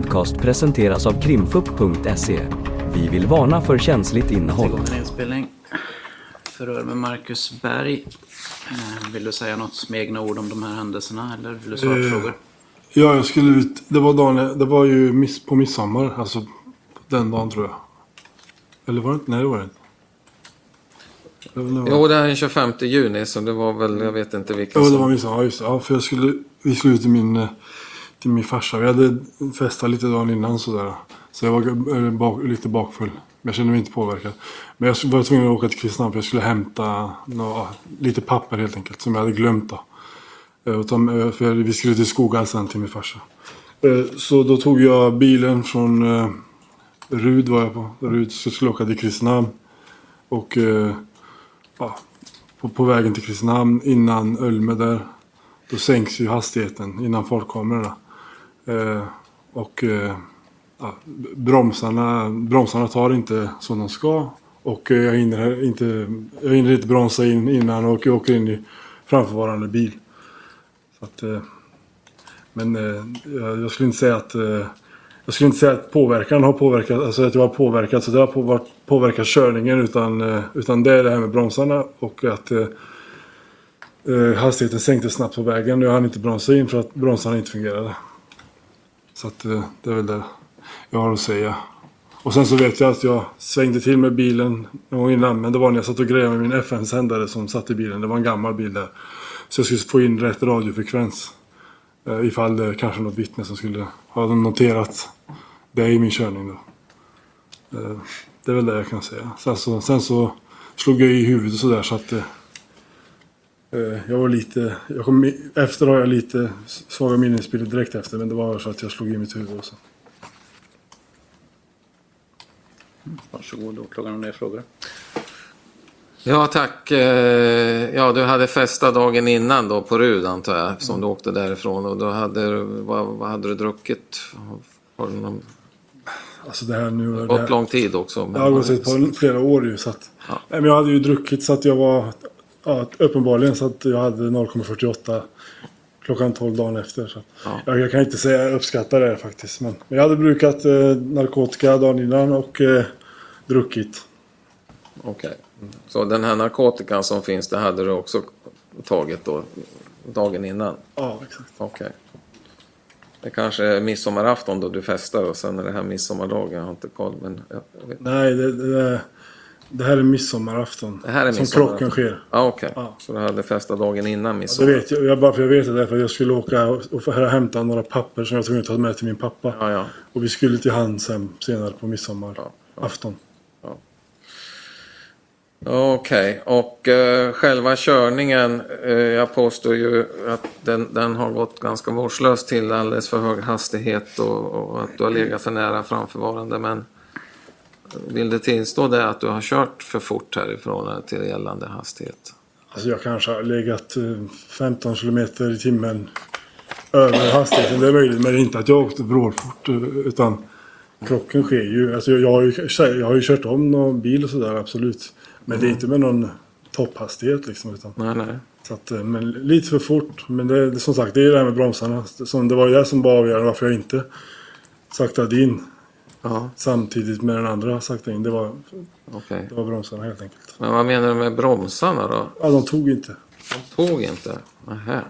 podcast presenteras av krimfupp.se. Vi vill varna för känsligt innehåll. inspelning. Förhör med Marcus Berg. Eh, Vill du säga något med egna ord om de här händelserna eller vill du svara på Eh, frågor? Ja, jag skulle ut. Det var, dagen, det var ju miss, på midsommar. Alltså den dagen tror jag. Eller var det inte? Nej, det var det inte. Det var- Jo, det här är den 25 juni så det var väl, jag vet inte vilken Ja, det var midsommar. Ja, just det. Ja, för jag skulle, vi skulle ut till min, eh, till min farsa. Vi hade festat lite dagen innan sådär. Så jag var eh, bak, lite bakfull. Men jag kände mig inte påverkad. Men jag var tvungen att åka till Kristinehamn för jag skulle hämta några, lite papper helt enkelt. Som jag hade glömt då. Eh, och eh, För vi skulle till skogen sen till min farsa. Så då tog jag bilen från Rud var jag på. Rud så skulle jag åka till Kristinehamn. Och ja, på, på vägen till Kristinehamn innan Ölme där. Då sänks ju hastigheten innan fartkamerorna. Eh, och eh, ja, bromsarna, bromsarna tar inte som de ska. Och eh, jag hinner inte, jag hinner inte bromsa in innan och jag åker in i framförvarande bil. Så att, men jag, skulle inte säga att jag skulle inte säga att påverkan har påverkat, alltså att jag har påverkat, så det har påverkat körningen utan, utan det är det här med bromsarna och att eh, hastigheten sänktes snabbt på vägen jag hann inte bromsa in för att bromsarna inte fungerade. Så att eh, det är väl det jag har att säga. Och sen så vet jag att jag svängde till med bilen någon gång innan men det var när jag satt och grejade med min FN-sändare som satt i bilen. Det var en gammal bil där. Så jag skulle få in rätt radiofrekvens. Eh, ifall det kanske något vittne som skulle ha noterat det i min körning då. Eh, det är väl det jag kan säga. Sen så, sen så slog jag i huvudet sådär så att jag var lite, jag kom, efter har jag lite svaga minnesbilder direkt efter men det var så att jag slog i mitt huvud och så. Varsågod åklagaren om det är frågor. Ja, tack. Eh, Ja, du hade festa dagen innan då på Rud antar jag, som du åkte därifrån. Och då hade du, vad, vad hade du druckit? Har du någon, Alltså det här nu... Det gått här, lång tid också? jag har gått ett par, flera år ju så att... Ja. Nej, men jag hade ju druckit så att jag var... Ja, uppenbarligen så att jag hade 0,48 klockan 12 dagen efter. Så. Ja. Jag, jag kan inte säga jag uppskattar det faktiskt. Men, men jag hade brukat eh, narkotika dagen innan och eh, druckit. Okej. Så den här narkotikan som finns, det hade du också tagit då dagen innan? Ja, exakt. Okej. Det kanske är midsommarafton då du festar och sen är det här midsommardagen. Jag har inte koll. Men jag jag. Nej, det, det, det här är midsommarafton. Det här är som klockan sker. Ja, okej. Ja. Så du hade festat dagen innan Det midsommar? vet jag, jag bara för jag vet det därför jag skulle åka och, få hämta några papper som jag var tvungen att ta med till min pappa. Ja, ja. Och vi skulle till hans hem senare på midsommarafton. Okej, och eh, själva körningen, eh, jag påstår ju att den, den har gått ganska vårdslöst till alldeles för hög hastighet och, och att du har legat för nära framförvarande. Men vill du tillstå det att du har kört för fort här i förhållande till gällande hastighet? Alltså jag kanske har legat eh, 15 kilometer i timmen över hastigheten. Det är möjligt, men det är inte att jag åkte vrålfort. eh, Utan krocken sker ju. Alltså jag, har ju jag har ju kört om någon bil och sådär, absolut. Men det är inte med någon topphastighet liksom. Utan, Nej, nej. så att, eh, men lite för fort. Men det, det, som sagt, det är det här med bromsarna. Som, det var ju det som var avgörande varför jag inte saktade in Ja, samtidigt med den andra sakta in. Det var, okej. det var bromsarna helt enkelt. Men vad menar du med bromsarna då? Ja, de tog inte. De tog inte? Nähä.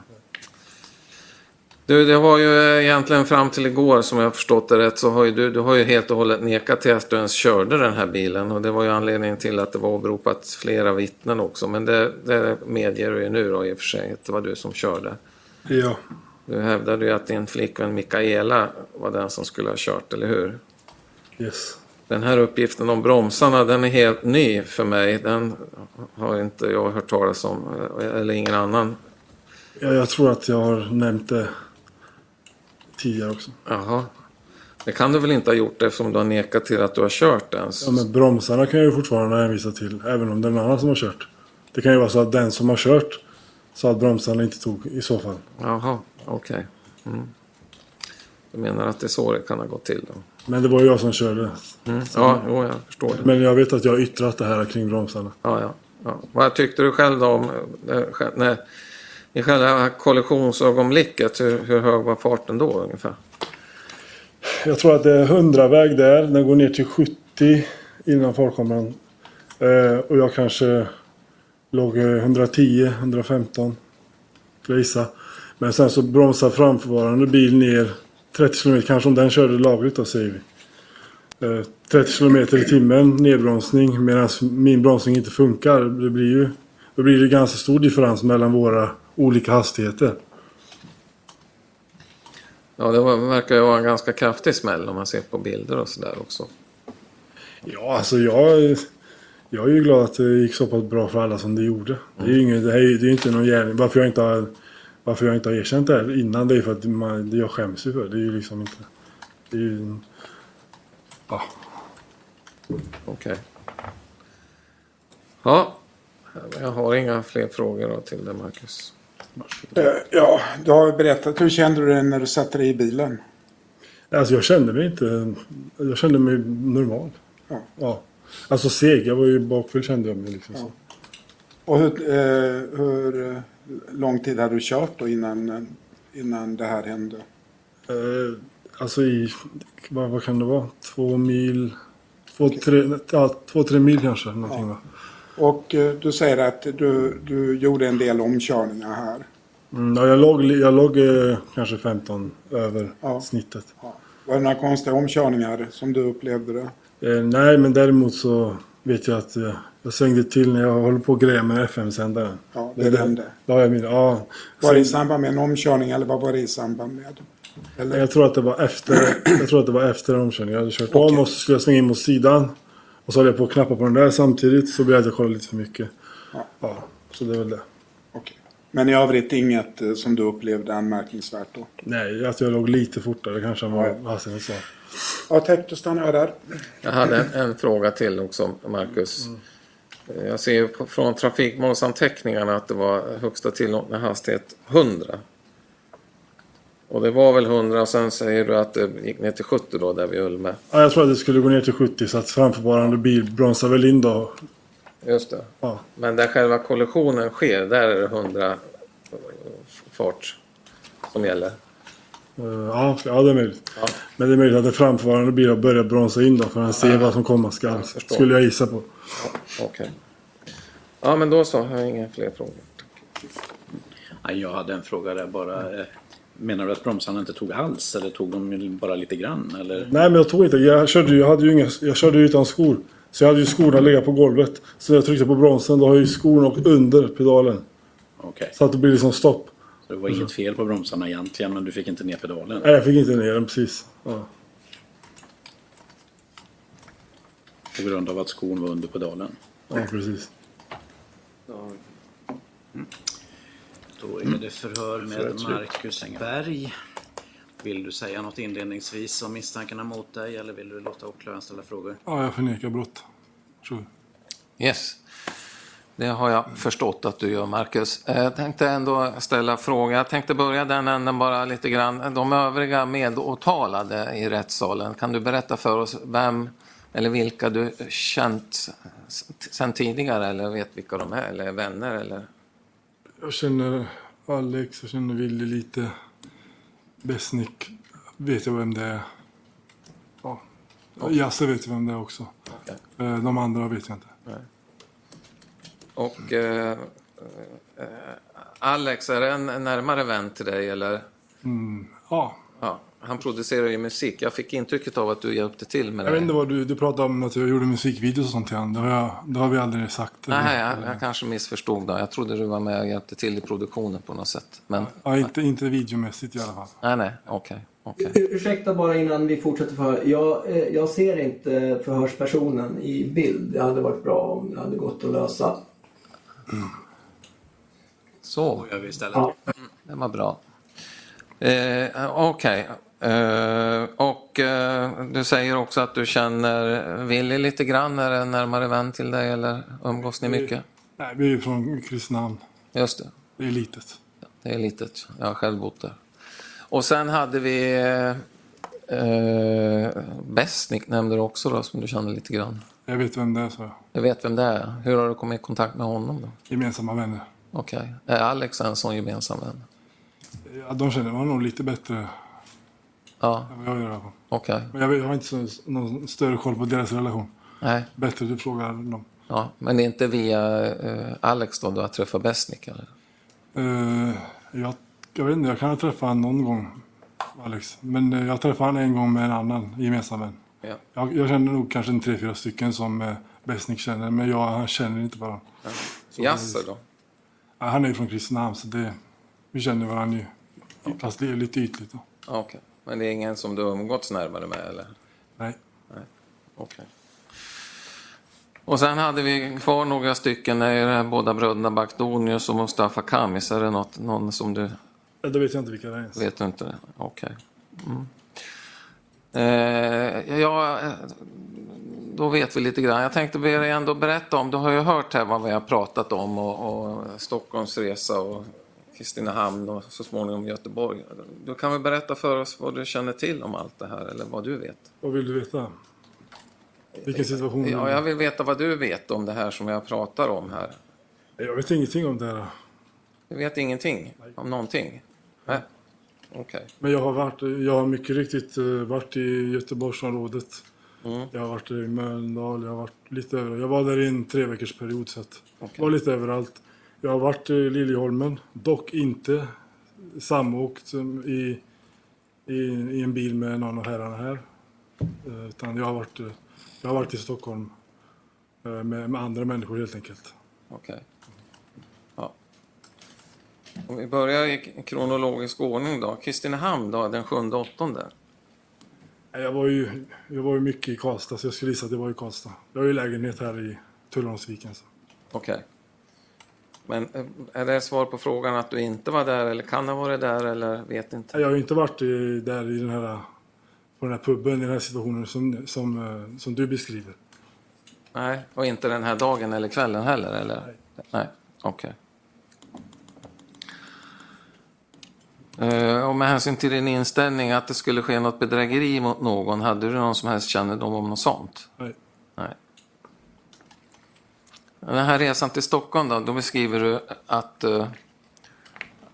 Du, det var ju egentligen fram till igår som jag förstått det rätt så har ju du, du har ju helt och hållet nekat till att du ens körde den här bilen och det var ju anledningen till att det var åberopat flera vittnen också men det, det medger du ju nu då i och för sig att det var du som körde. Ja. Du hävdade ju att din flickvän Mikaela var den som skulle ha kört, eller hur? Yes. Den här uppgiften om bromsarna den är helt ny för mig. Den har inte jag hört talas om eller ingen annan. Ja, jag tror att jag har nämnt det tidigare också. Jaha. Det kan du väl inte ha gjort eftersom du har nekat till att du har kört ens? Ja, men bromsarna kan jag ju fortfarande hänvisa till, även om det är någon annan som har kört. Det kan ju vara så att den som har kört sa att bromsarna inte tog i så fall. Jaha, okej. Mm. Du menar att det är så det kan ha gått till då? Men det var ju jag som körde. Mm. Ja, jo, jag förstår det. Men jag vet att jag har yttrat det här kring bromsarna. Ja, ja, ja. Vad tyckte du själv då om eh, när, i själva kollisionsögonblicket? Hur, hur hög var farten då ungefär? jag tror att det är 100-väg där. Den går ner till 70 innan fartkameran. Eh, och jag kanske låg eh, 110, 115. Skulle jag gissa. Men sen så bromsar framförvarande bil ner 30 km. Kanske om den körde lagligt då säger vi. Eh, 30 km i timmen nedbromsning medan min bromsning inte funkar. Det blir ju då blir det ganska stor differens mellan våra olika hastigheter. Ja, det var, verkar ju vara en ganska kraftig smäll om man ser på bilder och sådär också. Ja, alltså jag, jag är ju glad att det gick så pass bra för alla som det gjorde. Det är ju inget, det här det är inte någon gärning. Varför jag inte har, varför jag inte har erkänt det här innan det är för att man, det jag skäms ju för. Det är ju liksom inte... Det är ju... Ja. Okej. Ja, jag har inga fler frågor då till dig Marcus. Eh, Ja, du har berättat. Hur kände du dig när du satte dig i bilen? Alltså jag kände mig inte... Jag kände mig normal. Ja. ja. Alltså seg. Jag var ju bakfull kände jag mig liksom så. Och hur, eh, hur eh, lång tid hade du kört då innan, eh, innan det här hände? Eh, alltså i... Vad, vad kan det vara? Två mil... Två, tre, ja, två, tre mil kanske. Någonting va? Och eh, du säger att du, du gjorde en del omkörningar här. Mm, ja, jag låg, jag låg eh, kanske 15 över Ja. snittet. Ja. Var det några konstiga omkörningar som du upplevde det? Eh, nej, men däremot så vet jag att jag svängde till när jag håller på att greja med FM-sändaren. Ja, det vände. Ja, jag minns. Ja. Var det i samband med en omkörning eller vad var det i samband med? Eller? jag tror att det var efter, jag tror att det var efter omkörningen. Jag hade kört Okej. om och så skulle jag svänga in mot sidan. Och så höll jag på att knappa på den där samtidigt. Så blev jag att jag kollade lite för mycket. Ja. Ja, så det är väl det. Okej. Men i övrigt inget eh, som du upplevde anmärkningsvärt då? Nej, att jag låg lite fortare kanske än vad Ja. hastigheten sa. Ja, tack. Då stannar jag där. Jag hade en, en fråga till också Marcus. Jag ser från trafikmålsanteckningarna att det var högsta tillåtna hastighet 100. Och det var väl 100 och sen säger du att det gick ner till 70 då där vid Ulme. Ja, jag tror att det skulle gå ner till 70 så att framförvarande bil bromsar väl in då. Just det. Ja. Men där själva kollisionen sker, där är det 100 fart som gäller. Eh, Ja, ja, det är möjligt. Ja. Men det är möjligt att det framförvarande bil har börjat bromsa in då för att se vad som komma skall. Jag. Skulle jag gissa på. Okej. Ja, men då så. Jag har inga fler frågor. Ja, jag hade en fråga där bara. eh, Menar du att bromsarna inte tog alls eller tog de bara lite grann? Eller? Nej, men jag tog inte. Jag körde ju, jag hade ju inga, jag körde ju utan skor. Så jag hade ju skorna ligga på golvet. Så när jag tryckte på bromsen då har jag ju skorna åkt under pedalen. Okej, Så att det blir liksom stopp. Så det var inget fel på bromsarna egentligen men du fick inte ner pedalen? Nej, jag fick inte ner den precis. Ja. På grund av att skon var under pedalen? ja, precis. Då är det förhör med Marcus Berg. Vill du säga något inledningsvis om misstankarna mot dig eller vill du låta åklagaren ställa frågor? Ja, jag förnekar brott. Yes. Det har jag förstått att du gör, Marcus. Eh, Jag tänkte ändå ställa fråga. Jag tänkte börja den änden bara lite grann. De övriga medåtalade i rättssalen, kan du berätta för oss vem eller vilka du känt sen tidigare eller vet vilka de är eller är vänner eller? Jag känner Alex, jag känner Willy lite. Besnik vet jag vem det är. Ja. Jasse vet jag vem det är också. Okej. Eh, De andra vet jag inte. Och eh, eh, Alex, är det en närmare vän till dig eller? Mm. Ja. Ja, han producerar ju musik. Jag fick intrycket av att du hjälpte till med Jag vet det. inte vad du, du pratade om att jag gjorde musikvideos och sånt till honom. Det har, jag, det har vi aldrig sagt. Nej, jag, jag kanske missförstod då. Jag trodde du var med och hjälpte till i produktionen på något sätt. Men Ja, inte, inte videomässigt i alla fall. nej, nej, okej. okej. Ur- Ursäkta bara innan vi fortsätter förhör. Jag, eh, jag ser inte förhörspersonen i bild. Det hade varit bra om det hade gått att lösa. Så, Jag vill ställa Ja. det var bra. Eh, okej. Eh, och eh, du säger också att du känner Willy lite grann. Är det en närmare vän till dig eller umgås ni mycket? Nej, vi är ju från Kristinehamn. Just det. Det är litet. Det är litet. Jag har själv bott där. Och sen hade vi eh, Besnik nämnde du också då, som du känner lite grann. Jag vet vem det är, så jag. Vet vem det är. Hur har du kommit i kontakt med honom då? Gemensamma vänner. Okej. Är Alex en sån gemensam vän? Ja, de känner man nog lite bättre. Ja, än vad jag gör okej. Men jag, vet- jag har inte så, någon större koll på deras relation. Nej, Bättre du frågar dem. ja. Men det är inte via eh, Alex då du har träffat Besnik? Eller? Eh, jag, jag vet inte, jag kan ha träffat honom någon gång, Alex. Men eh, jag träffade honom en gång med en annan gemensam vän. Ja. Jag, jag känner nog kanske en tre, fyra stycken som eh, Besnik känner, men jag han känner inte varandra. Jaså då? Ja, Han är ju från Kristinehamn, så det, vi känner varandra ju. Fast det är lite ytligt. Då. Ja, Okej. Men det är ingen som du har umgåtts närmare med eller? Nej. Okej. Och sen hade vi kvar några stycken, det är det båda bröderna Bakdonius och Mustafa Kamis. Är det något, någon som du Ja, Då vet jag inte vilka det är vet du inte? Okej. Mm. Eh, ja, eh, då vet vi lite grann. Jag tänkte be dig ändå berätta om, du har ju hört här vad vi har pratat om och, och Stockholmsresa och Kristinehamn och så småningom Göteborg. Du kan väl berätta för oss vad du känner till om allt det här eller vad du vet? Vad vill du veta? Vilken situation? Ja, jag vill veta vad du vet om det här som jag pratar om här. jag vet ingenting om det här. Du vet ingenting om någonting? Nej. Okej. Men jag har, varit, jag har mycket riktigt eh, varit i Göteborgsområdet. Mm. Jag har varit i Mölndal, jag har varit lite överallt. Jag var där i en tre veckors period så att Okej. var lite överallt. Jag har varit i Liljeholmen, dock inte samåkt som i, i, i en bil med någon av herrarna här. Eh, Utan jag har varit, eh, jag har varit i Stockholm eh, med, med andra människor helt enkelt. Okej. Om vi börjar i kronologisk ordning då. Kristinehamn då, den sjunde åttonde. Nej, Jag var ju, jag var ju mycket i Karlstad så jag skulle gissa att det var i Karlstad. Jag har ju lägenhet här i Tullholmsviken. Okej. Men eh, är det svar på frågan att du inte var där eller kan ha varit där eller vet inte? Jag har ju inte varit i, där i den här, på den här puben i den här situationen som, som, eh, som du beskriver. Nej, och inte den här dagen eller kvällen heller eller? Nej. Nej, okej. Eh, Och med hänsyn till din inställning att det skulle ske något bedrägeri mot någon, hade du någon som helst kännedom om något sånt? Nej. Nej. Den här resan till Stockholm då, då beskriver du att, eh,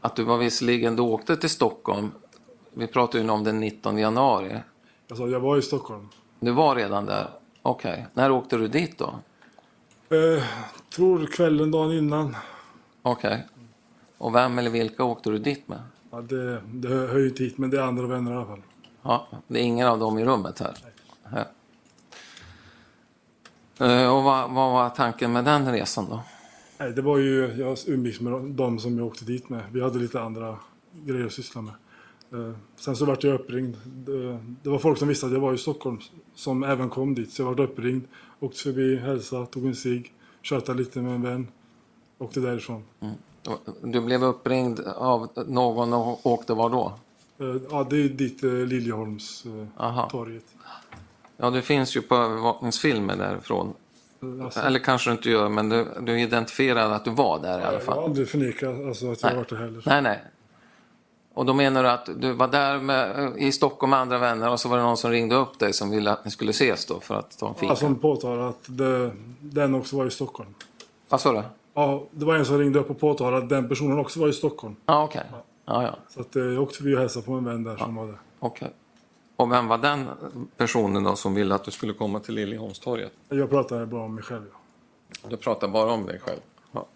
att du var visserligen, du åkte till Stockholm, vi pratar ju om den 19 januari. Jag sa jag var i Stockholm. Du var redan där? Okej. När åkte du dit då? Eh, tror kvällen dagen innan. Okej. Och vem eller vilka åkte du dit med? Ja, det, det hör ju inte hit men det är andra vänner i alla fall. Ja, det är ingen av dem i rummet här. här. Eh, Och vad, vad var tanken med den resan då? Nej, det var ju, jag umgicks med dem som jag åkte dit med. Vi hade lite andra grejer att syssla med. Eh, sen så vart jag uppringd. Det, var folk som visste att jag var i Stockholm som även kom dit. Så jag vart uppringd, åkte förbi, hälsade, tog en cigg, tjötade lite med en vän. Åkte därifrån. Du blev uppringd av någon och åkte var då? Eh, ja, det är dit eh, Liljeholms eh. Ja, det finns ju på övervakningsfilmer därifrån. Alltså, Eller kanske du inte gör, men du, du identifierade att du var där i alla jag har fall. aldrig förnekat alltså, att jag varit där heller. Nej, nej. Och då menar du att du var där med, i Stockholm med andra vänner och så var det någon som ringde upp dig som ville att ni skulle ses då för att ta en fika? Ja, som påtalade att det, den också var i Stockholm. Vad sa du? Ja, det var en som ringde upp och påtalade att den personen också var i Stockholm. Ja, okej. Ja, ja. Så att, eh, jag åkte förbi och hälsade på en vän där som var där. Okej. Och vem var den personen då som ville att du skulle komma till Liljeholmstorget? Jag pratade bara om mig själv. Ja. Du pratar bara om dig själv? Ja.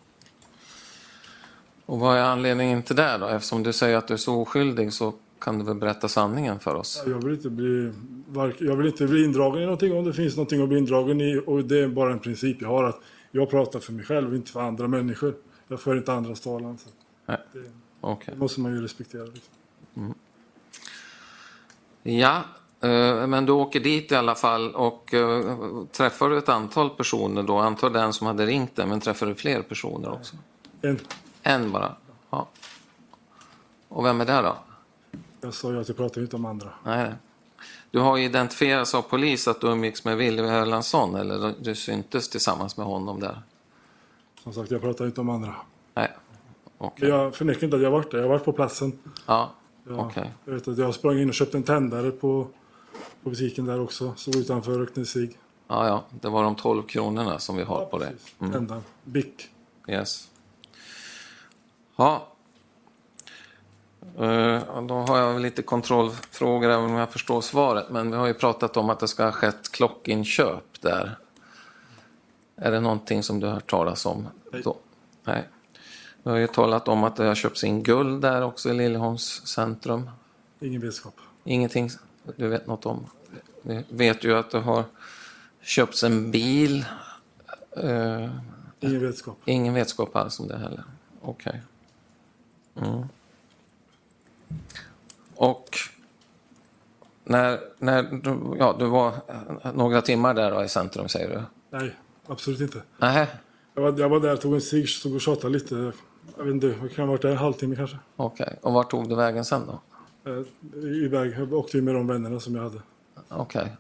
Och vad är anledningen till det då? Eftersom du säger att du är så oskyldig så kan du väl berätta sanningen för oss? Jag vill inte bli, jag vill inte bli indragen i någonting om det finns någonting att bli indragen i. Och det är bara en princip jag har att jag pratar för mig själv, inte för andra människor. Jag för inte andras talan. Så Nej. det måste man ju respektera. Liksom. Ja, eh, men du åker dit i alla fall och eh, träffar du ett antal personer då? Antar den som hade ringt dig, men träffar du fler personer också? En, En bara? Ja. Och vem är det då? jag sa ju att jag pratar inte om andra. Nej. Du har identifierats av polis att du umgicks med Willy Erlandsson, eller du syntes tillsammans med honom där? Som sagt, jag pratar inte om andra. Nej, okej. Jag förnekar inte att jag varit där. Jag har varit på platsen. Ja, Jag, okej. jag, vet att jag sprang in och köpte en tändare på, på butiken där också. Stod utanför och. Ja, ja, det var de 12 kronorna som vi har på dig. precis. Mm. Tändaren. Bic. Yes. Ja. Eh, Då har jag väl lite kontrollfrågor även om jag förstår svaret. Men vi har ju pratat om att det ska ha skett klockinköp där. Är det någonting som du har hört talas om? Nej. Då? Nej. Du har ju talat om att det har köpts in guld där också i Liljeholms centrum. Ingen vetskap. Ingenting du vet något om? Vi vet ju att det har köpts en bil. Eh, Ingen vetskap. Ingen vetskap alls om det heller. Okej. Mm. Och när, när du, ja, du var några timmar där då i centrum säger du? Nej, absolut inte. Nej, Jag var, jag var där, tog en cigg, stod och tjatade lite. Jag vet inte, jag kan ha varit där en halvtimme kanske. okej. Och vart tog du vägen sen då? Eh, Iväg, jag åkte med de vännerna som jag hade. Okej.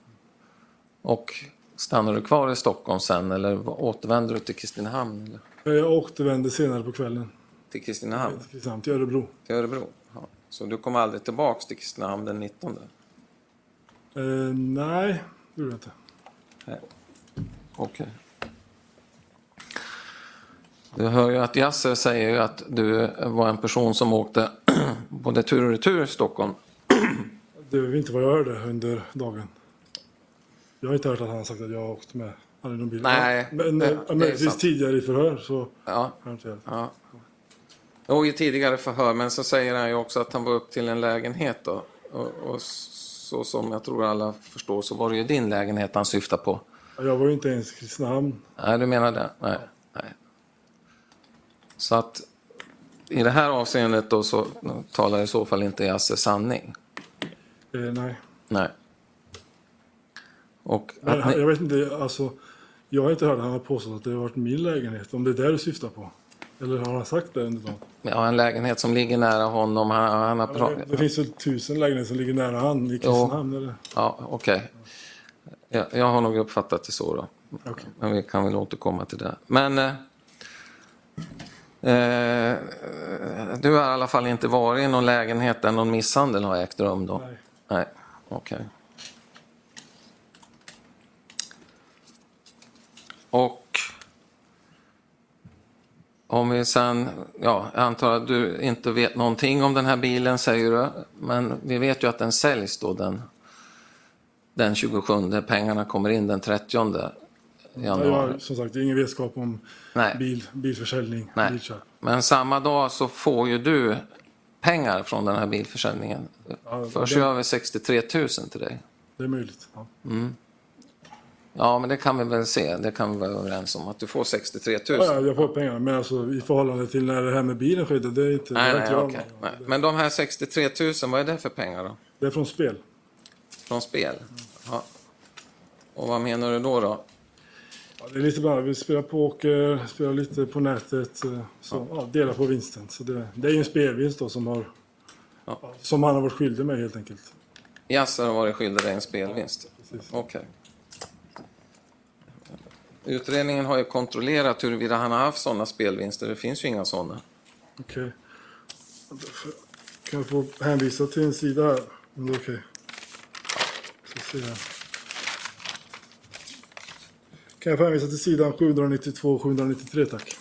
Och stannade du kvar i Stockholm sen eller återvände du till Kristinehamn? Eller? Eh, Jag återvände senare på kvällen Till Kristinehamn? till Kristinehamn, till Örebro. Till Örebro? Så du kom aldrig tillbaks till Kristinehamn den 19? Eh, nej, det gjorde jag inte. Okej. Du hör ju att Yasser säger att du var en person som åkte både tur och retur i Stockholm. Det var inte vad jag hörde under dagen. Jag har inte hört att han har sagt att jag har åkt med han i någon bil. Nej, men, det- eh, det men sant. tidigare i förhör så har Ja, jag inte hört. ja. Och i tidigare förhör, men så säger han ju också att han var upp till en lägenhet då. Och, och så som jag tror alla förstår så var det ju din lägenhet han syftade på. Jag var ju inte ens i Kristinehamn. Nej, du menar det? Nej. nej. Så att i det här avseendet då så talar i så fall inte Yasse sanning. Eh, nej. Nej. Och att ni, Jag vet inte, alltså. Jag har inte hört att han har påstått att det har varit min lägenhet. Om det är det du syftar på. Eller har han sagt det under dagen? ja, en lägenhet som ligger nära honom, han, han har Ja, pratat... det finns väl tusen lägenheter som ligger nära han i Kristinehamn? Eller? Ja, okej. Jag, jag har nog uppfattat det så då. Okej. Men vi kan väl återkomma till det. Men eh, eh, du har i alla fall inte varit i någon lägenhet där någon misshandel har ägt rum då? Nej. Nej, okej. Och om vi sen, ja, jag antar att du inte vet någonting om den här bilen säger du, men vi vet ju att den säljs då den, den 27, pengarna kommer in den 30 Ja, januari. har som sagt ingen vetskap om Nej. bil, bilförsäljning, Nej. bilköp. Men samma dag så får ju du pengar från den här bilförsäljningen. Ja, Förs det- ju över 63 000 till dig. Det är möjligt. Ja. Ja, men det kan vi väl se. Det kan vi vara överens om. Att du får 63 000. Ja, ja, jag får pengar, men alltså, i förhållande till när det här med bilen skedde, det är inte... Nej, nej, inte med. Nej. Men de här 63 000, vad är det för pengar då? Det är från spel. Från spel? Ja. Och vad menar du då? då? Ja, det är lite bra. Vi spelar poker, spelar lite på nätet. eh, Så, ja. delar på vinsten. Så det, det är ju en spelvinst då som har... Som han har varit skyldig mig helt enkelt. Yasser har varit skyldig dig en spelvinst? Okej. Utredningen har ju kontrollerat huruvida han har haft sådana spelvinster. Det finns ju inga sådana. Okej. Kan jag få hänvisa till en sida här? Om det är okej. Här. Kan jag få hänvisa till sidan 792 793 tack?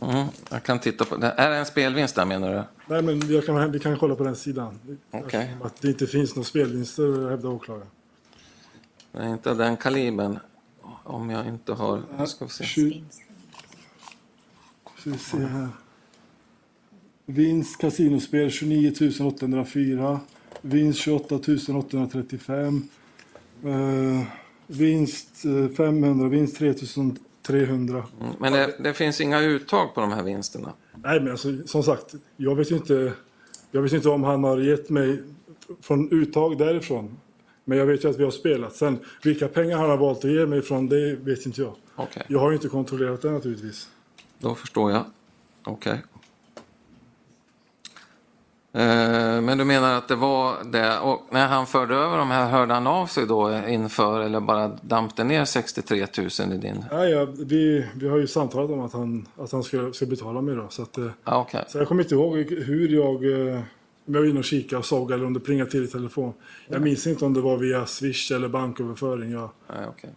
Mm, jag kan titta på det. Är det en spelvinst där menar du? Nej men jag kan, vi kan kolla på den sidan. Okej. Att det inte finns några spelvinster hävdar åklagaren. Är inte den kalibern. Om jag inte har... Nu ska vi se. Ska vi se här. Vinst kasinospel 29 804. Vinst 28 835. Uh, vinst eh, 500. Vinst 3 300. Mm, Men det, det finns inga uttag på de här vinsterna. Nej men alltså, som sagt. Jag vet ju inte. Jag vet inte om han har gett mig från uttag därifrån. Men jag vet ju att vi har spelat. Sen vilka pengar han har valt att ge mig från det vet inte jag. Okej, Jag har ju inte kontrollerat det naturligtvis. då förstår jag. Okej. Eh, Men du menar att det var det, och när han förde över de här, hörde han av sig då inför eller bara dampte ner 63 000 i din? Ja, ja, vi, vi har ju samtalat om att han, att han ska, ska betala mig då. Så, att, eh, okej. så jag kommer inte ihåg hur jag jag var inne och kikade och såg eller om det plingade till i telefon. Jag minns inte om det var via Swish eller banköverföring. Jag... Nej, okay.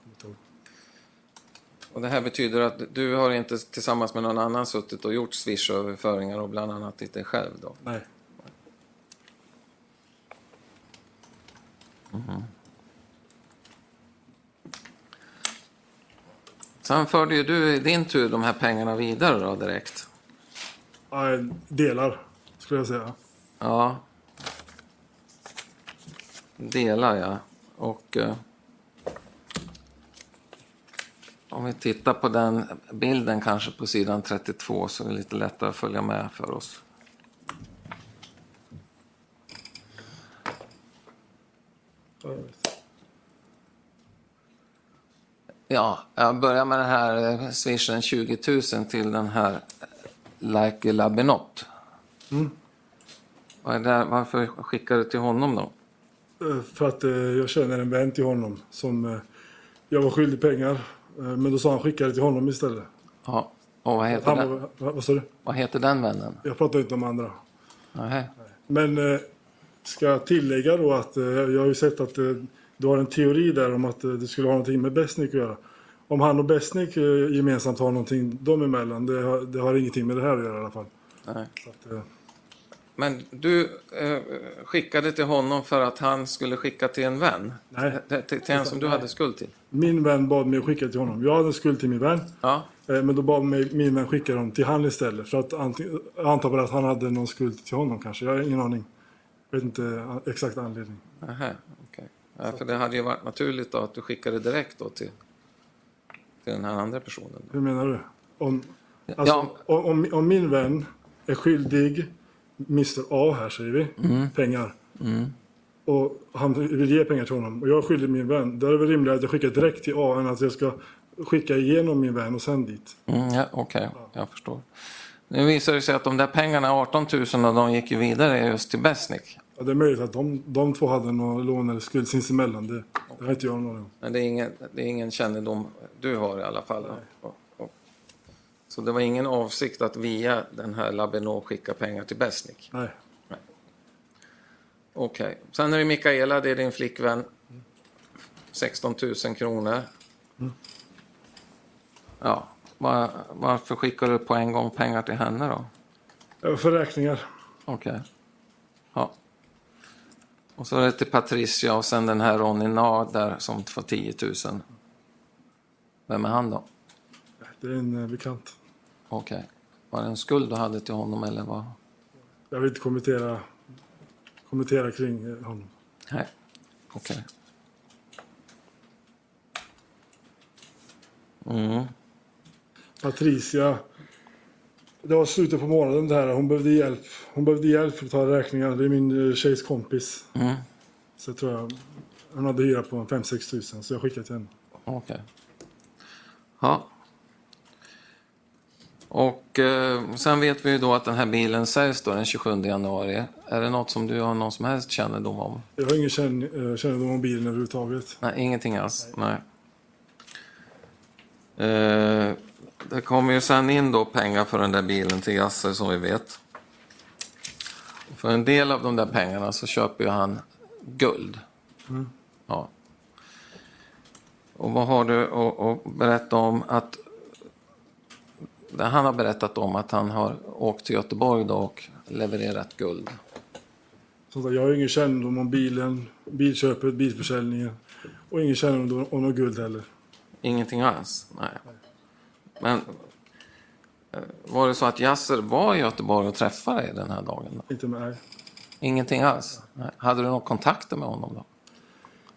Och det här betyder att du har inte tillsammans med någon annan suttit och gjort Swish-överföringar och bland annat inte själv då? Nej. Mm. Sen förde ju du i din tur de här pengarna vidare då direkt? Delar skulle jag säga. Ja. Delar ja. Och eh, om vi tittar på den bilden kanske på sidan 32 så är det lite lättare att följa med för oss. Ja, jag börjar med den här eh, swishen 20 000 till den här Like Labinot. Mm. Vad är det, varför skickar du till honom då? Eh, För att eh, jag känner en vän till honom som eh, jag var skyldig pengar. Men då sa han skicka det till honom istället. Ja, och vad heter, Han den, vad, vad sa du? vad heter den vännen? Jag pratar inte om andra. Nej. Men ska jag tillägga då att jag har ju sett att du har en teori där om att det skulle ha någonting med Besnik att göra. Om han och Besnik gemensamt har någonting dem emellan, det har, det har ingenting med det här att göra i alla fall. Nej. Eh, Men du eh, skickade till honom för att han skulle skicka till en vän? Nej. Till, till, till en som du hade skuld till? min vän bad mig att skicka till honom. Jag hade skuld till min vän. Ja. Eh, Men då bad mig, min vän skicka dem till han istället. För att antingen, jag antar bara att han hade någon skuld till honom kanske. Jag har ingen aning. Jag vet inte eh, exakt anledning. Nähä, okej. Ja, för det hade ju varit naturligt då att du skickade direkt då till, till den här andra personen. Hur menar du? Om, alltså, Ja. om, om, om min vän är skyldig Mr A här säger vi, pengar. Och han vill ge pengar till honom. Och jag skyldig min vän. Då är det väl rimligare att jag skickar direkt till A än att jag ska skicka igenom min vän och sen dit. Mm, ja, Okej, jag förstår. Nu visar det sig att de där pengarna, 18 000, och de gick ju vidare just till Besnik. Ja, det är möjligt att de, de två hade någon lån eller skuld sinsemellan. Det, det har inte jag någon om. Men det är, ingen, det är ingen kännedom du har i alla fall. Och, så det var ingen avsikt att via den här Labinot skicka pengar till Besnik? Nej. Okej. Sen är det Mikaela, det är din flickvän. 16 000 kronor. Ja, var, varför skickar du på en gång pengar till henne då? För räkningar. Okej. Ja. Och så är det till Patricia och sen den här Ronny Nard där som får 10 000. Vem är han då? Det är en eh, bekant. Okej. Var det en skuld du hade till honom eller vad? Jag vill inte kommentera, kommentera kring eh, honom. Nej. Okej. Mm. Patricia. Det var slutet på månaden det här. Hon behövde hjälp. Hon behövde hjälp för att ta räkningar. Det är min eh, tjejs kompis. Mm. Så jag tror jag... Hon hade hyra på 5-6 tusen. Så jag skickade till henne. Okej. Ja. Och eh, sen vet vi ju då att den här bilen säljs då den 27 januari. Är det något som du har någon som helst kännedom om? Jag har ingen känn, eh, kännedom om bilen överhuvudtaget. Nej, ingenting alls. Nej. Eh, det kommer ju sen in då pengar för den där bilen till Yasser som vi vet. För en del av de där pengarna så köper ju han guld. Ja. Och vad har du att berätta om att han har berättat om att han har åkt till Göteborg då och levererat guld. Jag har ingen kännedom om bilen, bilköpet, bilförsäljningen. Och ingen kännedom om något guld heller. Ingenting alls? Nej. Men eh, var det så att Yasser var i Göteborg och träffade dig den här dagen? Då? Inte med, nej. Ingenting alls? Nej. Hade du några kontakter med honom då?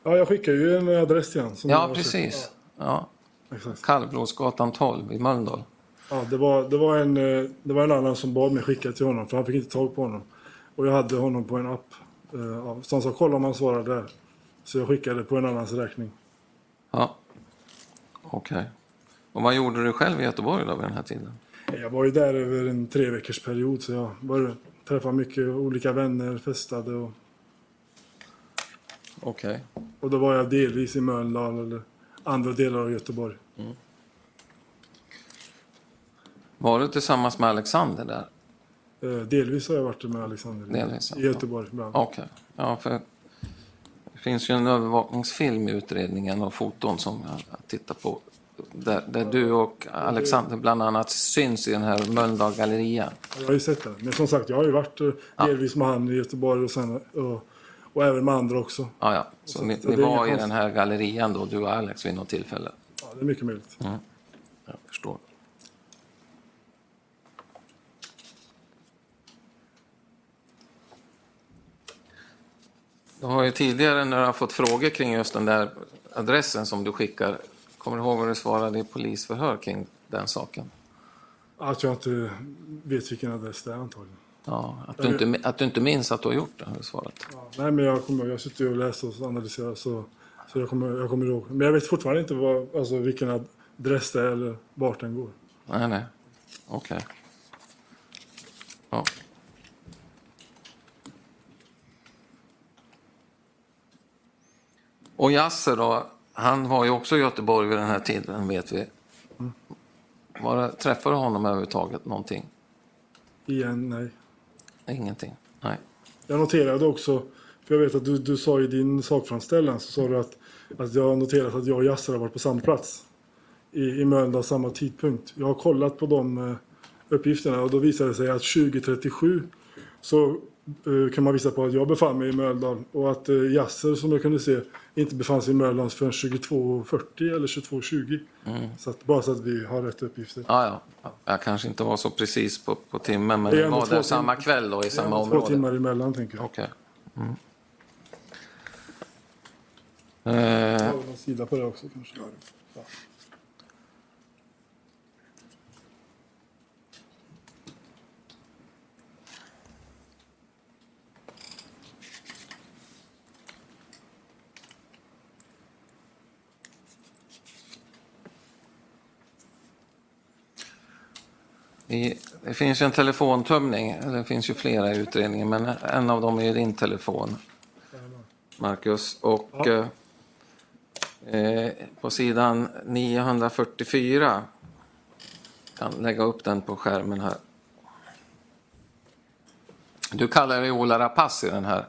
Ja, jag skickar ju en adress till honom. Ja, precis. Ja. Exakt. Kallblodsgatan 12 i Mölndal. Ja, det, var, det, var en, eh, det var en annan som bad mig skicka till honom. För han fick inte tag på honom. Och jag hade honom på en app. eh, Så han sa kolla om han svarar där. Så jag skickade på en annans räkning. Ja. Okej. Och vad gjorde du själv i Göteborg då vid den här tiden? Jag var ju där över en tre veckors period. Så jag var, träffade mycket olika vänner, festade. Och, Okej. och då var jag delvis i Mölndal eller andra delar av Göteborg. Var du tillsammans med Alexander där? Eh, delvis har jag varit med Alexander i- Delvis, i Göteborg. ibland. Okej. Ja, för det finns ju en övervakningsfilm i utredningen och foton som jag tittar på. Där, där du och Alexander bland annat syns i den här Mölndal galleria. Jag har ju sett det. Men som sagt, jag har ju varit eh, delvis med han i Göteborg och sen och, Och även med andra också. Ja, ja. Så, Så- ni, så ni var i den här gallerian då, du och Alex, vid något tillfälle? Ja, det är mycket möjligt. Jag förstår. Du har ju tidigare när du har fått frågor kring just den där adressen som du skickar, kommer du ihåg vad du svarade i polisförhör kring den saken? Att jag inte vet vilken adress det är antagligen. Ja, att, du inte, att du inte minns att du har gjort det, har du svarat. Ja, nej, men jag kommer jag sitter och läser och analyserar så, så jag, kommer, jag kommer ihåg. Men jag vet fortfarande inte vad, alltså, vilken adress det är eller vart den går. Nej, nej. Okej. Ja. Och Yasser då, han var ju också i Göteborg vid den här tiden, vet vi. Var det, träffade du honom överhuvudtaget någonting? Igen, nej. Ingenting? Nej. Jag noterade också, för jag vet att du, du sa i din sakframställan så sa du att, att jag noterat att jag och Yasser har varit på samma plats. I, i Mölndal samma tidpunkt. Jag har kollat på de eh, uppgifterna och då visade det sig att 2037 så kan man visa på att jag befann mig i Mölndal och att eh, Yasser som jag kunde se inte befann sig i Mölndal förrän 22.40 eller 22.20. Så att, bara så att vi har rätt uppgifter. Ja, ja. Jag kanske inte var så precis på, på timmen, men Det var två där samma kväll då i samma Två område? timmar emellan tänker jag. Okej. Mm. Jag Eh, har en sida på det också kanske. Ja. I, det finns ju en telefontömning, eller det finns ju flera i utredningen, men en av dem är din telefon, Marcus. Och Ja. eh, eh, på sidan 944, kan lägga upp den på skärmen här. Du kallar dig Ola Rapace i den här.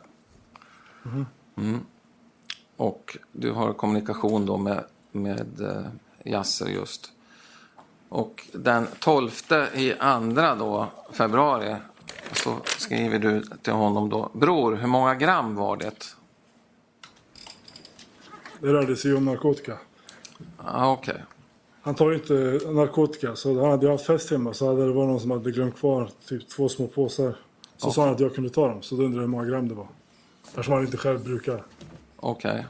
Mm. Och du har kommunikation då med, med eh, Yasser just. Och den 12 i andra då, februari så skriver du till honom då. Bror, hur många gram var det? Det rörde sig om narkotika. Ah, Okej. Han tar ju inte narkotika, så han hade ju haft fest hemma så hade det varit någon som hade glömt kvar typ två små påsar. Så sa han att jag kunde ta dem, så då undrade jag hur många gram det var. Eftersom han inte själv brukar. Okej.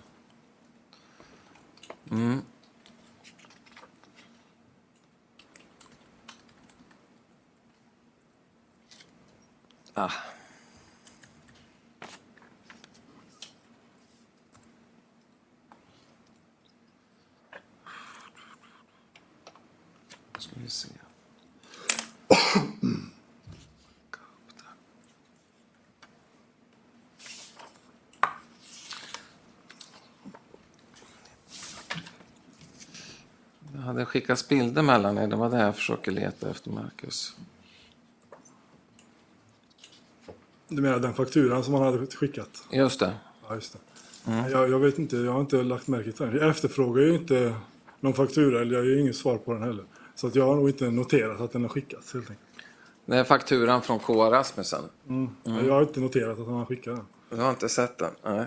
Mm. Ah. Ska vi se. Det hade skickats bilder mellan er. Det var det jag försöker leta efter, Marcus. Du menar den fakturan som han hade skickat? Just det. Ja, just det. Jag, jag vet inte, jag har inte lagt märke till den. Jag efterfrågar ju inte någon faktura, eller jag ger inget svar på den heller. Så att jag har nog inte noterat att den har skickats helt enkelt. Det är fakturan från K. Rasmussen. Jag har inte noterat att han har skickat den. Du har inte sett den? Nej.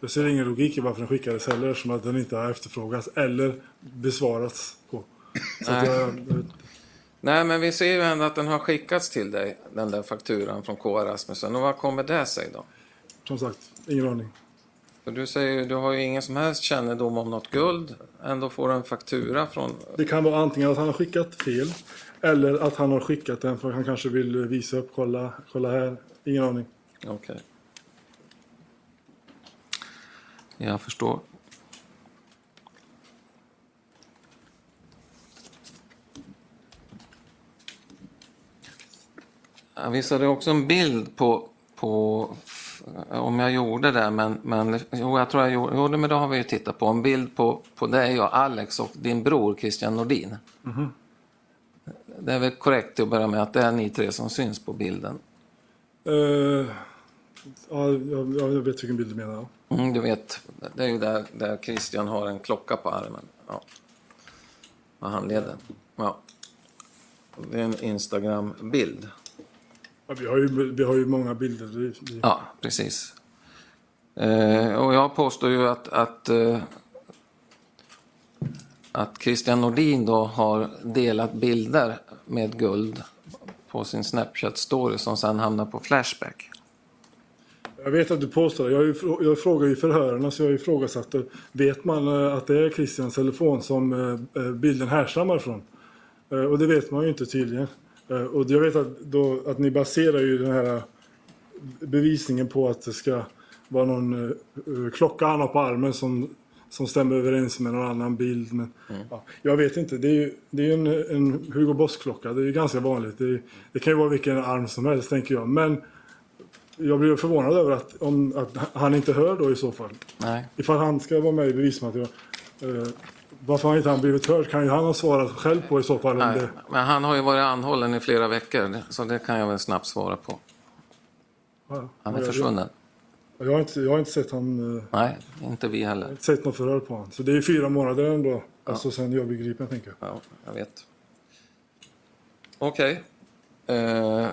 Jag ser ingen logik i varför den skickades heller, som att den inte har efterfrågats eller besvarats på. Så jag, jag Nej, men vi ser ju ändå att den har skickats till dig, den där fakturan från K. Rasmussen. Och vad kommer det sig då? som sagt, ingen aning. För du säger du har ju ingen som helst kännedom om något guld. Ändå får du en faktura från... Det kan vara antingen att han har skickat fel eller att han har skickat den för att han kanske vill visa upp, kolla, kolla här. Ingen aning. Okej. Jag förstår. Jag visade också en bild på, på om jag gjorde det, men, men jo, jag tror jag gjorde, jo, men det har vi ju tittat på. En bild på, på dig och Alex och din bror Christian Nordin. Det är väl korrekt att börja med att det är ni tre som syns på bilden. Eh, ja, jag, jag vet vilken bild du menar. Mm, du vet, det är ju där, där Christian har en klocka på armen. Ja. Med handleden. Ja. Det är en Instagram-bild. Ja, vi, har ju, vi har ju många bilder. Vi, vi, Ja, precis. Eh, och jag påstår ju att, att, eh, att Christian Nordin då har delat bilder med guld på sin Snapchat-story som sen hamnar på Flashback. Jag vet att du påstår. Jag, jag frågar ju förhörarna så jag ifrågasatte. Vet man eh, att det är Christians telefon som eh, eh, bilden härstammar från? Och det vet man ju inte tydligen. Eh, Och jag vet att, då, att ni baserar ju den här eh, bevisningen på att det ska vara någon eh, eh, klocka han har på armen som, som stämmer överens med någon annan bild. Men, ja, jag vet inte. Det är ju det är en, en Hugo Boss-klocka. Det är ju ganska vanligt. Det, är, det kan ju vara vilken arm som helst tänker jag. Men jag blir förvånad över att, om, att han inte hör då i så fall. Nej. Ifall han ska vara med i bevismaterial. Eh, varför har inte han blivit hörd kan ju han ha svarat själv på i så fall. Nej, det, men han har ju varit anhållen i flera veckor, så det kan jag väl snabbt svara på. ja, Han är jag, försvunnen. jag, jag, har inte, jag har inte sett han, eh, Nej, inte vi jag har heller. inte sett något förhör på honom. Så det är fyra månader ändå. Alltså sen jag blev gripen tänker jag. Ja, jag vet. Okej. Eh,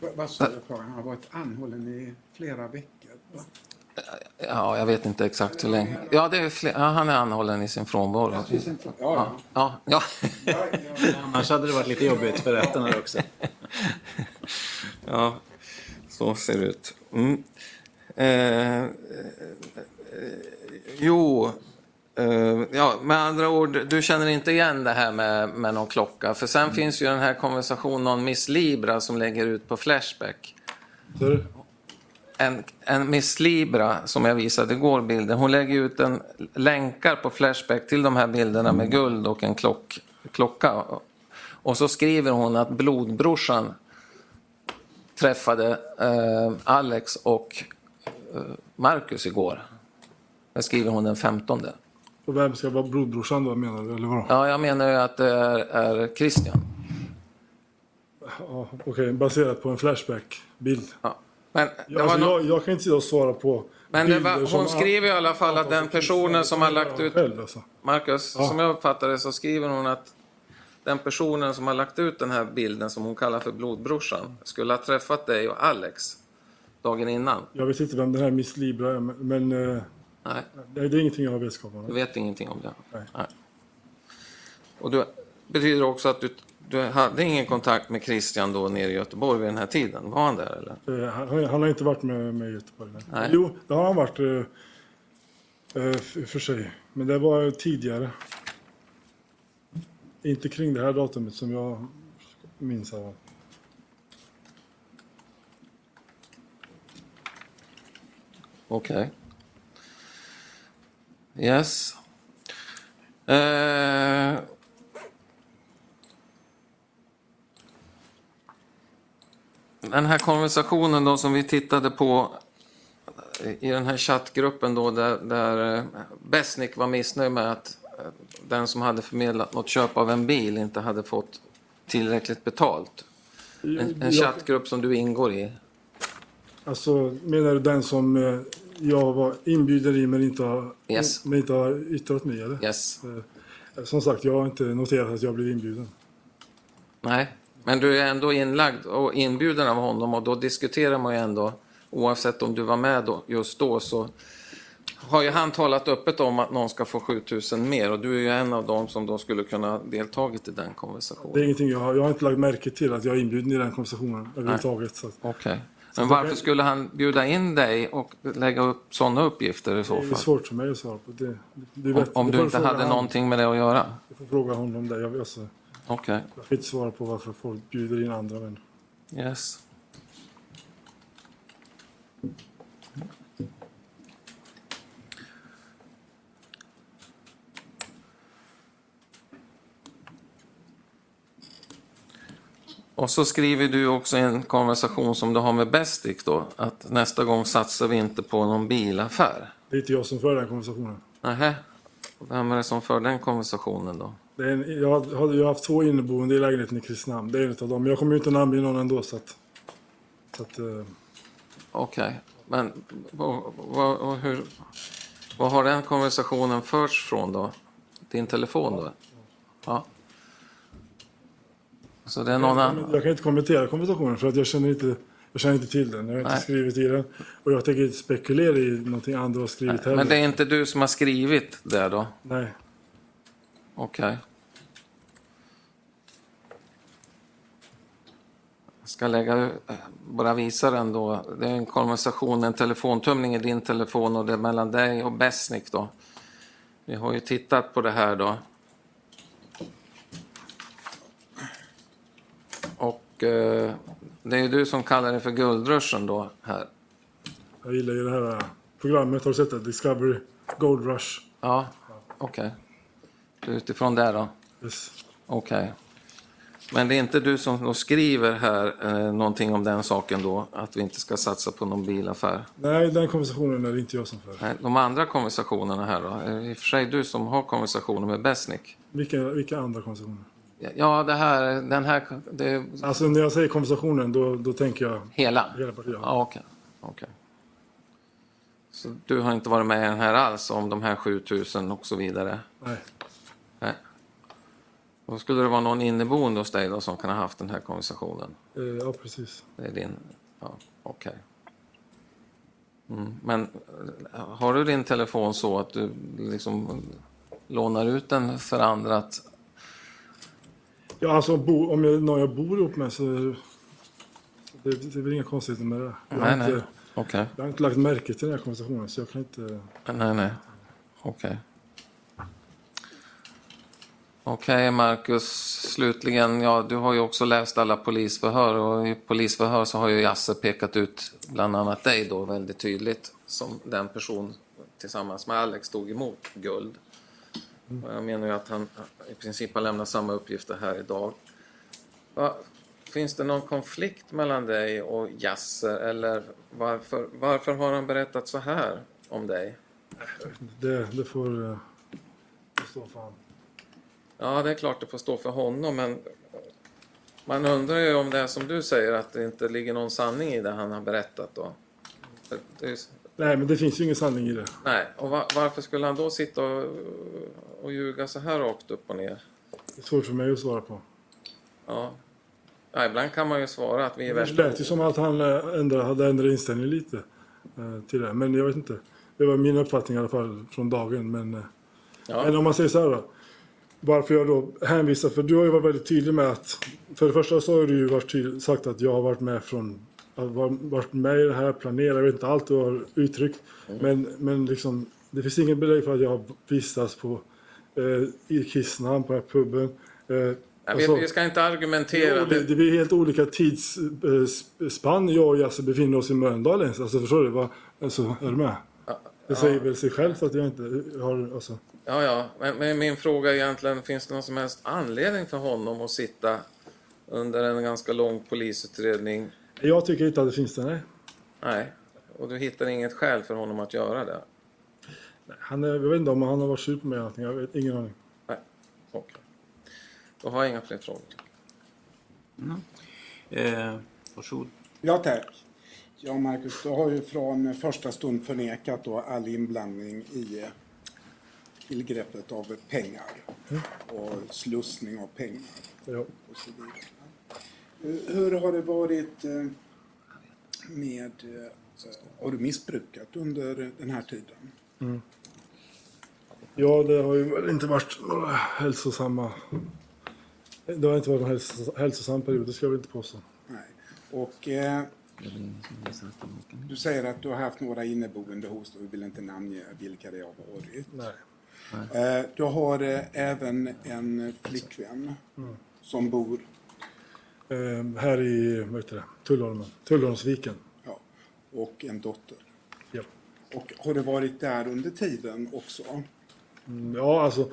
Vad- Vad sa du på? Han har varit anhållen i flera veckor. va? Ja, jag vet inte exakt hur länge. Ja, det är fler, ja, han är anhållen i sin frånvaro. Ja, ja. Ja. Annars hade det varit lite jobbigt för rätten också. Ja, så ser det ut. Mm. Eh, eh, jo, eh, ja, med andra ord, du känner inte igen det här med, med någon klocka. För sen finns ju den här konversationen om Miss Libra som lägger ut på Flashback. Det- En, en Miss Libra, som jag visade igår bilden, hon lägger ut en länkar på Flashback till de här bilderna med guld och en klock, klocka. Och så skriver hon att blodbrorsan träffade eh, Alex och eh, Marcus igår. Det skriver hon den 15. Och vem ska vara blodbrorsan då menar du? Eller vadå? Ja, jag menar ju att det är, är Christian. Ja, Okej, baserat på en Flashback-bild. Ja. Men, Ja, alltså, nå- jag, jag kan inte sitta och svara på men var, hon skriver i alla fall att den personen som har lagt ut Själv, alltså. Marcus, Ja. som jag uppfattar det så skriver hon att den personen som har lagt ut den här bilden som hon kallar för blodbrorsan skulle ha träffat dig och Alex dagen innan. Jag vet inte vem den här Miss Libra är, men men, eh, Nej, det är ingenting jag har vetskap om. du vet ingenting om det. Nej. Och det betyder också att du, du hade ingen kontakt med Christian då nere i Göteborg vid den här tiden? Var han där eller? Eh, Han, han har inte varit med mig i Göteborg. nej. Jo, det har han varit eh, eh, för sig. Men det var tidigare. Inte kring det här datumet som jag minns av. Okej. Yes. Eh, den här konversationen då som vi tittade på i den här chattgruppen då där, där eh, Besnik var missnöjd med att eh, den som hade förmedlat något köp av en bil inte hade fått tillräckligt betalt. En, en chattgrupp som du ingår i. Alltså, menar du den som eh, jag var inbjuden i men inte har, Yes. men inte har yttrat mig? Eller? Yes. Som sagt, jag har inte noterat att jag blev inbjuden. Nej, men du är ändå inlagd och inbjuden av honom och då diskuterar man ju ändå, oavsett om du var med då, just då, så har ju han talat öppet om att någon ska få 7000 mer och du är ju en av dem som då skulle kunna deltagit i den Det är konversationen. ingenting jag har, jag har inte lagt märke till att jag är inbjuden i den konversationen överhuvudtaget. Okej. Men varför skulle han bjuda in dig och lägga upp sådana uppgifter i det så är fall? svårt för mig att svara på. Det, det är Om, om det du inte hade han. någonting med det att göra? Du får fråga honom det. Jag, alltså, Okej. jag kan inte svara på varför folk bjuder in andra män. Yes. Och så skriver du också en konversation som du har med Bestik då, att nästa gång satsar vi inte på någon bilaffär. Det är inte jag som för den konversationen. Nähä. Vem är det som för den konversationen då? En, jag, har, jag haft två inneboende i lägenheten i Kristinehamn. Det är en av dem. Jag kommer ju inte namnge någon ändå. Så att, så att, eh, Okej, men vad, hur, vad har den konversationen förts från då? Din telefon då? Ja. Så det är någon annan? jag kan inte kommentera konversationen för att jag känner inte, Jag känner inte till den. Jag har inte Nej. skrivit i den. Och jag tänker inte spekulera i någonting andra har skrivit heller. Men det är inte du som har skrivit det då? Nej. Okej. Jag ska lägga, eh, bara visa den då. Det är en konversation, en telefontumning i din telefon och det är mellan dig och Besnik då. Vi har ju tittat på det här då. Och eh, det är ju du som kallar det för guldruschen då här. Jag gillar ju det här programmet. Har du sett det? Discovery Gold Rush. Ja, okej. Utifrån det då? Yes. Okej. Men det är inte du som skriver här eh, någonting om den saken då? Att vi inte ska satsa på någon bilaffär? Nej, den konversationen är det inte jag som för. Nej, de andra konversationerna här då? Är det i och för sig du som har konversationer med Besnik? Vilka, vilka andra konversationer? Ja, det här, den här, det Alltså när jag säger konversationen då, då tänker jag hela? hela partiet. Ja, okej. okej. Så du har inte varit med i den här alls om de här 7000 och så vidare? Nej. Då skulle det vara någon inneboende hos dig då som kan ha haft den här konversationen? Eh, ja, precis. Det är din... Ja, okej. Mm. Men eh, har du din telefon så att du liksom lånar ut den för andra att... Ja, alltså bo, om jag, någon jag bor ihop med så... är Det, det, är väl inga konstigheter med det. Jag har, Nej, nej. inte, Okej. jag har inte lagt märke till den här konversationen så jag kan inte... Nej, nej. Okej. Okej, Marcus. Slutligen, ja, du har ju också läst alla polisförhör och i polisförhör så har ju Jasse pekat ut bland annat dig då väldigt tydligt som den person tillsammans med Alex tog emot guld. Och jag menar ju att han i princip har lämnat samma uppgifter här idag. Va, finns det någon konflikt mellan dig och Jasse eller varför, varför har han berättat så här om dig? Det, det får eh, stå för honom. Ja, det är klart det får stå för honom, men man undrar ju om det är som du säger, att det inte ligger någon sanning i det han har berättat då. Det ju- Nej, men det finns ju ingen sanning i det. nej, och va, varför skulle han då sitta och, och ljuga så här rakt upp och ner? Det är svårt för mig att svara på. Ja. ja, ibland kan man ju svara att vi är Det värsta... lät ju som att han eh, ändra, hade ändrat inställning lite eh, till det. Men jag vet inte. Det var min uppfattning i alla fall från dagen. Men, eh, Ja, om man säger så här då. Varför jag då hänvisar, för du har ju varit väldigt tydlig med att... För det första så har du ju varit tydlig, sagt att jag har varit med från... varit med i det här, planerat, jag vet inte allt du har uttryckt. Men, men liksom, det finns ingen belägg för att jag har vistats på, eh, i Kissnamn, på den här puben. Eh, ja, vi, alltså- vi ska inte argumentera. det, det blir helt olika tidsspann jag och Jasse befinner oss i Mölndal ens. Alltså förstår du? Vad, alltså, är du med? Det säger väl sig självt att jag inte har... Alltså, Ja, ja, men, men min fråga är egentligen, finns det någon som helst anledning för honom att sitta under en ganska lång polisutredning jag tycker inte att det finns det, nej. Nej, och du hittar inget skäl för honom att göra det? Han är, jag vet inte om han har varit sur på mig eller någonting. Jag vet ingen aning. Nej, okej. Då har jag inga fler frågor. Eh, varsågod. Ja, tack. Ja, Marcus, du har ju från första stund förnekat då all inblandning i tillgreppet av pengar och slussning av pengar Ja. och så vidare. Hur- har det varit eh, med... eh, Har du missbrukat under den här tiden? ja, det har ju inte varit några hälsosamma... Det har inte varit någon hälsos- hälsosam period, det ska jag väl inte påstå. Nej. Och eh, du säger att du har haft några inneboende hos dig och vill inte namnge vilka det har varit. Nej. Eh, du har eh, även en flickvän som bor Eh, här i, vad heter det, Tullholmen. Tullholmsviken. ja, och en dotter. Ja. Och har du varit där under tiden också? Mm, Ja, alltså.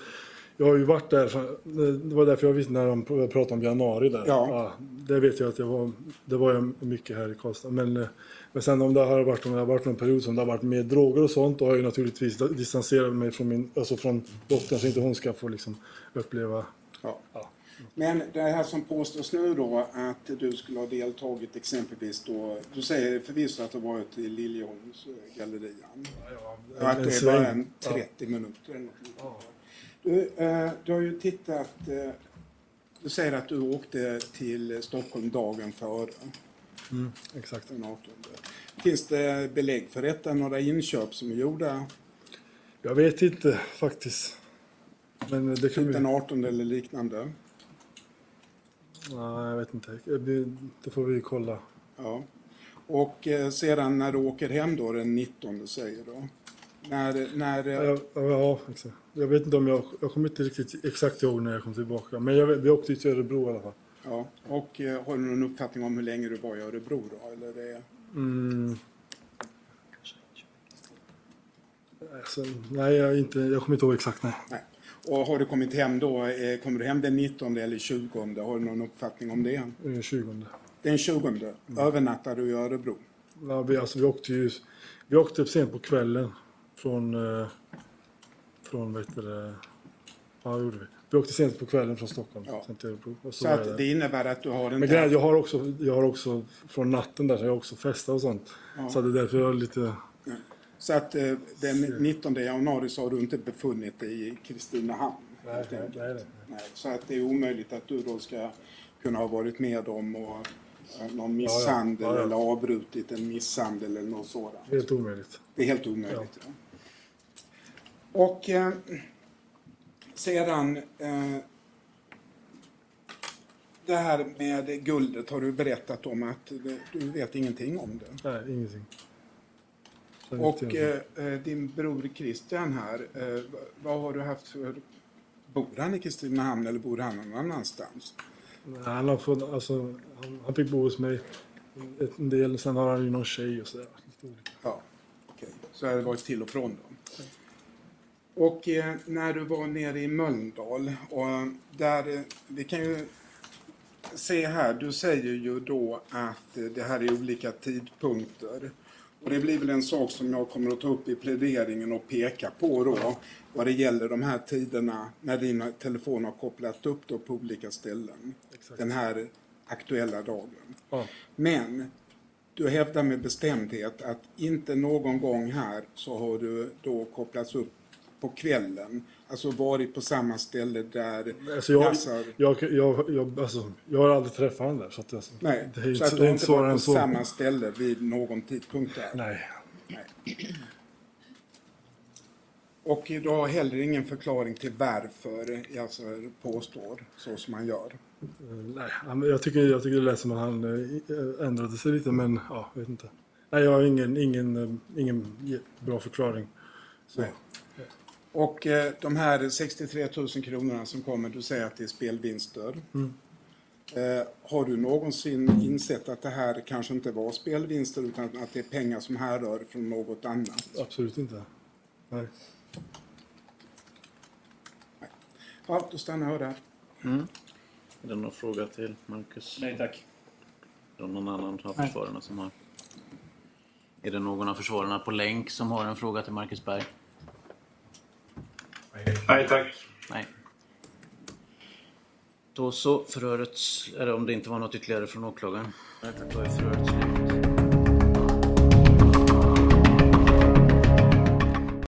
Jag har ju varit där. Det var därför jag visste när de pratade om januari där. Ja. det vet jag att jag var. Det var jag mycket här i Karlstad. Men, eh, men sen om det har varit, om det har varit någon period som det har varit med droger och sånt. Då har jag ju naturligtvis distanserat mig från min, alltså från dottern så inte hon ska få liksom uppleva. Ja. Ja. Men det här som påstås nu då att du skulle ha deltagit exempelvis då, du säger förvisso att du varit i Liljeholmsgallerian. Ja, att en det är bara en 30 minuter eller något. Du, eh, du har ju tittat, eh, du säger att du åkte till Stockholm dagen före. Mm, exakt. Den 18. Finns det belägg för detta? Några inköp som är gjorda Jag vet inte faktiskt. Men det kan den 18 eller liknande? Nej, jag vet inte. Det- Det får vi kolla. Ja. Och eh, sedan när du åker hem då den 19 säger du? När, när, eh, Ja, ja. Jag vet inte om jag... Jag kommer inte riktigt exakt ihåg när jag kom tillbaka. Men jag, vi åkte till Örebro i alla fall. ja. Och eh, har du någon uppfattning om hur länge du var i Örebro då? Eller det, Mm. Alltså, nej, jag, inte, jag kommer inte ihåg exakt. Nej. nej. Och har du kommit hem då, eh, kommer du hem den 19 eller 20? Har du någon uppfattning om det? Eh, 20. Den 20 övernattar du i Örebro? Ja, vi, alltså, vi åkte ju... Vi åkte sent på kvällen från... Eh, från, vad heter det... Ja, det gjorde vi. Vi åkte sent på kvällen från Stockholm. Ja. Till Örebro. Så Så att där. det innebär att du har en... Men grejen, är, jag har också, jag har också från natten där, så jag har också festat och sånt. Så det är därför jag är lite... Så att eh, den 19 januari så har du inte befunnit dig i Kristinehamn? Nej, nej, nej, nej. Nej, så att det är omöjligt att du då ska kunna ha varit med om och, eh, någon misshandel Ja, ja. eller avbrutit en misshandel eller något sådant. Helt omöjligt. Det är helt omöjligt. Och eh, sedan eh, det här med guldet har du berättat om att du vet ingenting om det. Nej, ingenting. Så Och eh, eh, din bror Christian här, eh, vad har du haft för... Bor han i Kristinehamn eller bor han någon annanstans? Nej, han, har fått, alltså, han, han fick bo hos mig en del. Sen har han ju någon tjej och sådär. Ja, okej. Så har det varit till och från då. Och eh, när du var nere i Mölndal, och där, eh, vi kan ju se här, du säger ju då att eh, det här är olika tidpunkter. Och det blir väl en sak som jag kommer att ta upp i pläderingen och peka på då, vad det gäller de här tiderna när din telefon har kopplat upp då på olika ställen. Exakt. Den här aktuella dagen. Ja. Men du hävdar med bestämdhet att inte någon gång här så har du då kopplats upp på kvällen. Alltså varit på samma ställe där Alltså jag, Nassar... jag, jag, jag, alltså, jag har aldrig träffat honom där. Så att, alltså, Nej, det är så inte, att du inte varit på så. samma ställe vid någon tidpunkt där. Nej. Nej. Och du har heller ingen förklaring till varför alltså, påstår så som man gör. Eh, Nej, han- jag tycker, jag tycker det lät som att han eh, ändrade sig lite, men ja, jag vet inte. Nej, jag har ingen, ingen, eh, ingen ge- bra förklaring. Så. Nej. Och eh, de här 63 000 kronorna som kommer, du säger att det är spelvinster. Mm. Eh, har du någonsin insett att det här kanske inte var spelvinster utan att det är pengar som härrör från något annat? Absolut inte. Nej. Ja, då stannar jag där. Är det någon fråga till Marcus? Nej tack. Är det någon annan av försvararna som har? Är det någon av försvararna på länk som har en fråga till Marcus Berg? Nej tack. Nej. Då så, förhöret, eller om det inte var något ytterligare från åklagaren. Då är förhöret slut.